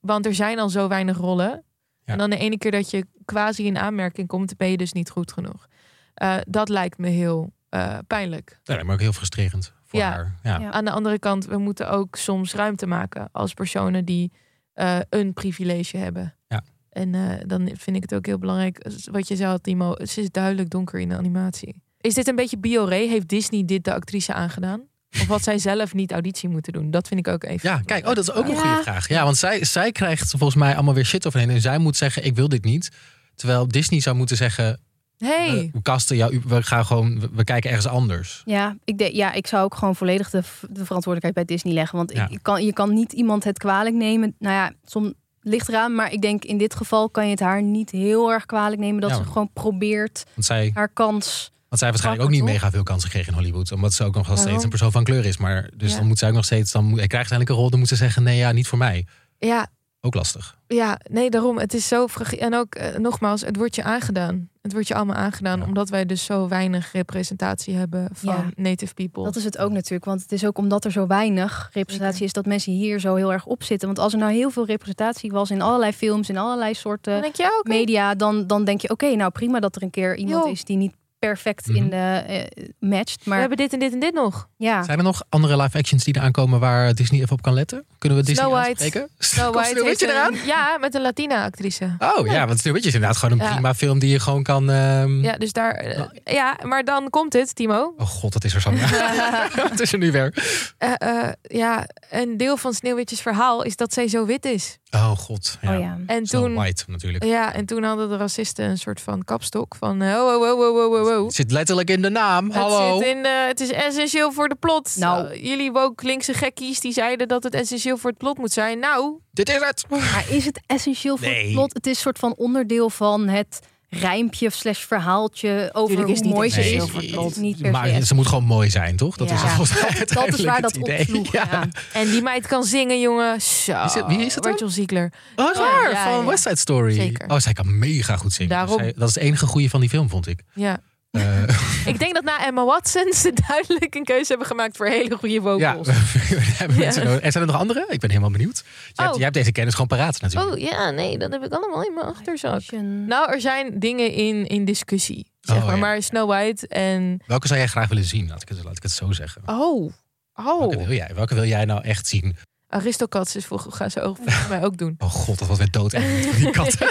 Want er zijn al zo weinig rollen. En dan de ene keer dat je quasi in aanmerking komt, ben je dus niet goed genoeg. Eh, dat lijkt me heel eh, pijnlijk. Ja, maar ook heel frustrerend voor Ja. haar. Ja. Aan de andere kant, we moeten ook soms ruimte maken als personen die eh, een privilege hebben. Ja. En eh, dan vind ik het ook heel belangrijk, wat je zei, Timo, het is duidelijk donker in de animatie. Is dit een beetje bioré? Heeft Disney dit de actrice aangedaan? Of had zij zelf niet auditie moeten doen? Dat vind ik ook even. Ja, kijk, oh, dat is ook een Ja. goede vraag. Ja, want zij, zij krijgt volgens mij allemaal weer shit overheen. En zij moet zeggen, ik wil dit niet. Terwijl Disney zou moeten zeggen, Hey, we kasten jou, we gaan gewoon, we, kijken ergens anders. Ja, ik, de, ja, ik zou ook gewoon volledig de, de verantwoordelijkheid bij Disney leggen. Want Ja. ik, je, kan, je kan niet iemand het kwalijk nemen. Nou ja, soms ligt eraan. Maar ik denk in dit geval kan je het haar niet heel erg kwalijk nemen. Dat Ja. ze gewoon probeert Want zij, haar kans. want zij heeft waarschijnlijk ook niet mega veel kansen gekregen in Hollywood. Omdat ze ook nog wel steeds Waarom? een persoon van kleur is. Maar dus Ja. dan moet zij ook nog steeds, dan moet, hij krijgt uiteindelijk een rol. Dan moet ze zeggen, nee ja, niet voor mij. ja, Ook lastig. ja, nee, daarom. Het is zo fragiel. En ook, eh, nogmaals, het wordt je aangedaan. Het wordt je allemaal aangedaan, omdat wij dus zo weinig representatie hebben van Ja. native people. Dat is het ook natuurlijk. Want het is ook omdat er zo weinig representatie is... dat mensen hier zo heel erg op zitten. Want als er nou heel veel representatie was in allerlei films... in allerlei soorten Dan denk je, ja, oké. media... Dan, dan denk je, oké, nou prima dat er een keer iemand is... die niet perfect Mhm. in de eh, matcht. Maar We hebben dit en dit en dit nog. ja, Zijn er nog andere live actions die eraan komen waar Disney even op kan letten? Kunnen we Disney Snow White. Snow White heeft eraan? een- Ja, met een Latina-actrice. Oh ja, want Sneeuwwitje is inderdaad gewoon een Ja. prima film die je gewoon kan... ehm, Ja, dus daar. eh, ja, maar dan komt het, Timo. Oh god, dat is er zo. Wat is er nu weer? Eh, eh, ja, een deel van Sneeuwwitjes verhaal is dat zij zo wit is. Oh god. Ja. oh ja. En Snow toen, White natuurlijk. ja, en toen hadden de racisten een soort van kapstok van. eh, Oh, oh, oh, oh, oh, oh, oh. Het zit letterlijk in de naam. Hallo. Het, zit in, eh, het is essentieel voor de plot. Nou. Eh, jullie woke linkse gekkies die zeiden dat het essentieel voor het plot moet zijn. Nou, Dit is het. Maar is het essentieel voor Nee. het plot? Het is een soort van onderdeel van het rijmpje slash verhaaltje over hoe mooi ze is. Niet per Maar ze moet gewoon mooi zijn, toch? Dat is Ja. mij Dat is waar het dat idee. opsloeg. Ja. Ja. En die meid kan zingen, jongen. Zo. Is het- wie is het dan? Rachel Ziegler. Oh, is waar? ja, van ja. West Side Story. Zeker. Oh, zij kan mega goed zingen. Daarom. Zij- dat is het enige goede van die film, vond ik. Ja. Eh, Ik denk dat na Emma Watson ze duidelijk een keuze hebben gemaakt voor hele goede ja, vocals. we hebben Ja. mensen nodig. En zijn er nog andere? Ik ben helemaal benieuwd. Jij, hebt, Oh. jij hebt deze kennis gewoon paraat natuurlijk. Oh ja, nee, dat heb ik allemaal in mijn achterzak. Nou, er zijn dingen in, in discussie. Zeg Oh, maar. ja. maar Snow White en. Welke zou jij graag willen zien? Laat ik het, laat ik het zo zeggen. Oh. Oh. Welke wil jij? Welke wil jij nou echt zien? Aristocats is volgens gaan ze ook volgens mij ook doen. Oh god, dat was weer dood van die kat.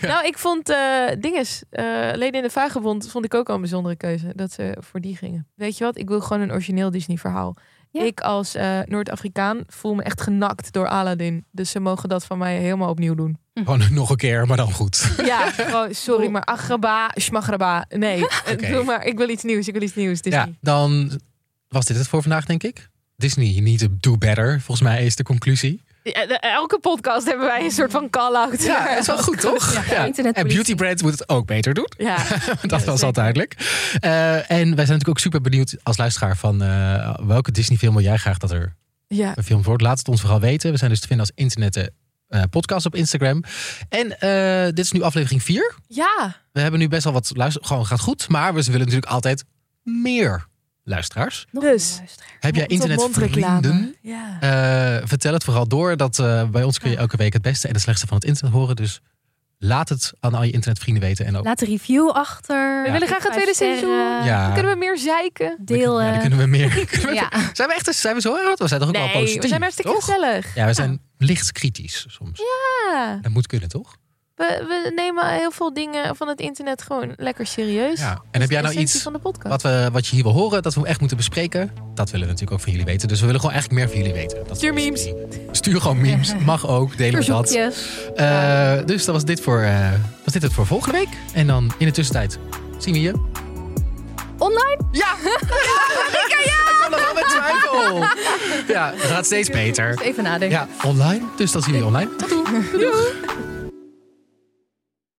Nou, ik vond eh dinges. eh Leden in de Vagebond vond ik ook al een bijzondere keuze. Dat ze voor die gingen. Weet je wat? Ik wil gewoon een origineel Disney verhaal. Ik als eh, Noord-Afrikaan voel me echt genakt door Aladdin. Dus ze mogen dat van mij helemaal opnieuw doen. Gewoon nog een keer, maar dan goed. Ja, gewoon, sorry, maar agraba, schmagraba. Nee, doe maar. Ik wil iets nieuws. Ik wil iets nieuws. Disney. Ja, dan was dit het voor vandaag, denk ik. Disney, need to do better. Volgens mij is de conclusie. Ja, de- elke podcast hebben wij een soort van call-out. Ja, dat is wel goed, toch? Ja. En beauty brands moet het ook beter doen. Ja, dat was al duidelijk. Eh, en wij zijn natuurlijk ook super benieuwd als luisteraar van eh, welke Disney film wil jij graag dat er Ja. gefilmd wordt. Laat het ons vooral weten. We zijn dus te vinden als internet eh, podcast op Instagram. En eh, dit is nu aflevering 4. Ja. We hebben nu best wel wat luister. Gewoon gaat goed. Maar we willen natuurlijk altijd meer luisteraars. Dus. Heb jij internetvrienden? Ja. Eh, vertel het vooral door. Dat, eh, bij ons kun je elke week het beste en het slechtste van het internet horen. Dus laat het aan al je internetvrienden weten. En ook Laat een review achter. We willen graag een tweede seizoen. Ja. Kunnen we meer zeiken? Deel. Ja, dan kunnen we meer. kunnen we-. Zijn we echt zijn we zo erg? We zijn toch ook wel Nee, positief? we zijn hartstikke toch? gezellig. Ja, we zijn licht kritisch soms. Ja. Dat moet kunnen, toch? We, we nemen heel veel dingen van het internet gewoon lekker serieus. Ja. En heb jij nou iets van de podcast? wat, we, wat je hier wil horen, dat we echt moeten bespreken? Dat willen we natuurlijk ook van jullie weten. Dus we willen gewoon eigenlijk meer van jullie weten. Dat Stuur memes. Stuur gewoon memes. Mag ook. Delen we dat. Eh, dus dat was dit, voor, eh, was dit het voor volgende week. En dan in de tussentijd zien we je. Online? Ja! Ik kan er wel met twijfel. Ja, het gaat steeds beter. Even nadenken. Ja, online. Dus dan zien we je online. Tot doei. Doei.